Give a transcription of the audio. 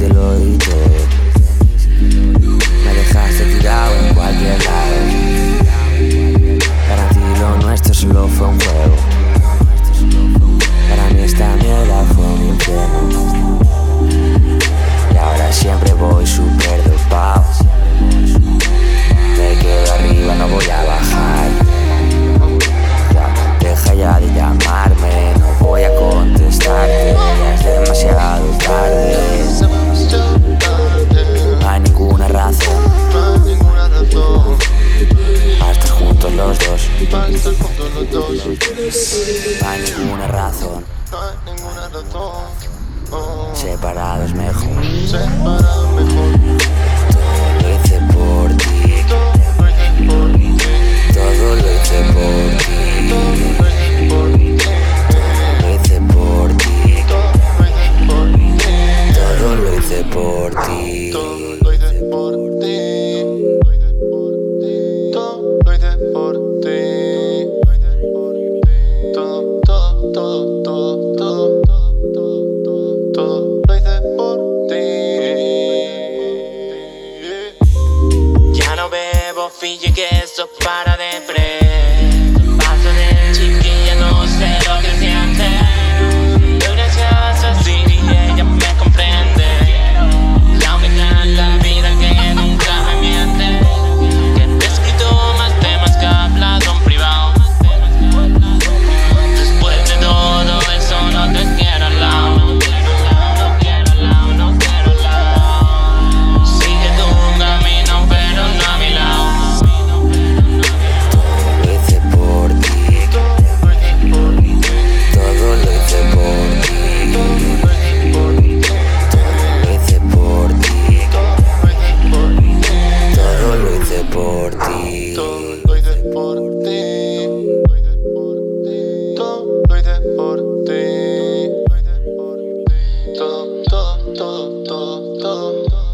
te lo dije. Me dejaste tirado en cualquier lado. Para ti lo nuestro solo fue un juego. Para mí esta mierda fue un infierno. Juntos los dos. No hay ninguna razón, No hay ninguna razón. Oh, separados mejor. separado mejor. Lo hice por ti, Todo lo hice por ti. todo lo hice por ti. Todo lo hice por ti. Todo lo hice por ti. Todo lo hice por ti. no que eso para de pre. Paso de chiquilla, no sé lo que do, do, do, do.